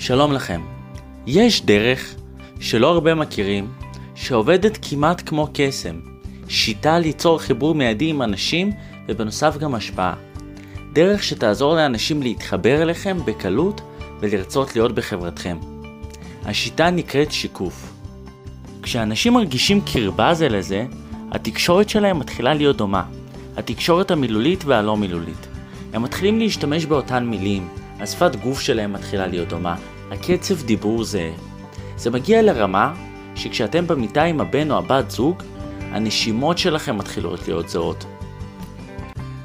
שלום לכם. יש דרך שלא הרבה מכירים, שעובדת כמעט כמו קסם. שיטה ליצור חיבור מיידי עם אנשים ובנוסף גם השפעה. דרך שתעזור לאנשים להתחבר אליכם בקלות ולרצות להיות בחברתכם. השיטה נקראת שיקוף. כשאנשים מרגישים קרבה זה לזה, התקשורת שלהם מתחילה להיות דומה. התקשורת המילולית והלא מילולית. הם מתחילים להשתמש באותן מילים, השפת גוף שלהם מתחילה להיות דומה, הקצב דיבור זהה. זה מגיע לרמה שכשאתם במיטה עם הבן או הבת זוג, הנשימות שלכם מתחילות להיות זהות.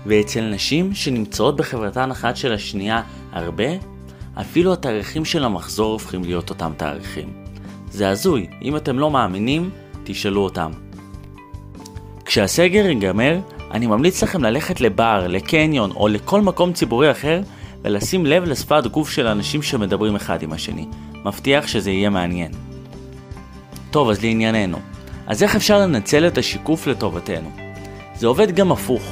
ואצל נשים שנמצאות בחברתן אחת של השנייה הרבה, אפילו התאריכים של המחזור הופכים להיות אותם תאריכים. זה הזוי, אם אתם לא מאמינים, תשאלו אותם. כשהסגר ייגמר, אני ממליץ לכם ללכת לבר, לקניון או לכל מקום ציבורי אחר ולשים לב לשפת גוף של אנשים שמדברים אחד עם השני. מבטיח שזה יהיה מעניין. טוב, אז לענייננו. אז איך אפשר לנצל את השיקוף לטובתנו? זה עובד גם הפוך.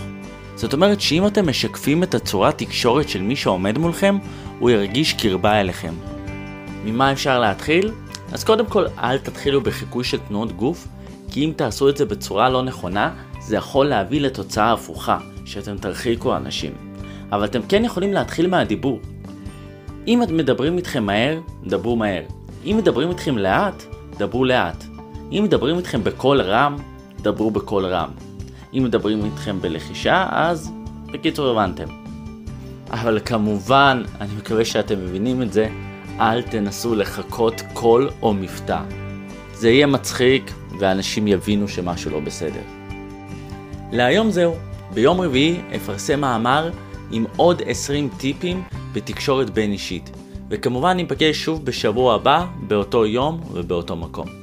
זאת אומרת שאם אתם משקפים את הצורת תקשורת של מי שעומד מולכם, הוא ירגיש קרבה אליכם. ממה אפשר להתחיל? אז קודם כל, אל תתחילו בחיקוי של תנועות גוף, כי אם תעשו את זה בצורה לא נכונה, זה יכול להביא לתוצאה הפוכה, שאתם תרחיקו אנשים. אבל אתם כן יכולים להתחיל מהדיבור. אם מדברים איתכם מהר, דברו מהר. אם מדברים איתכם לאט, דברו לאט. אם מדברים איתכם בקול רם, דברו בקול רם. אם מדברים איתכם בלחישה, אז בקיצור הבנתם. אבל כמובן, אני מקווה שאתם מבינים את זה, אל תנסו לחכות קול או מבטא. זה יהיה מצחיק, ואנשים יבינו שמשהו לא בסדר. להיום זהו. ביום רביעי אפרסם מאמר עם עוד 20 טיפים בתקשורת בין אישית. וכמובן ניפגש שוב בשבוע הבא, באותו יום ובאותו מקום.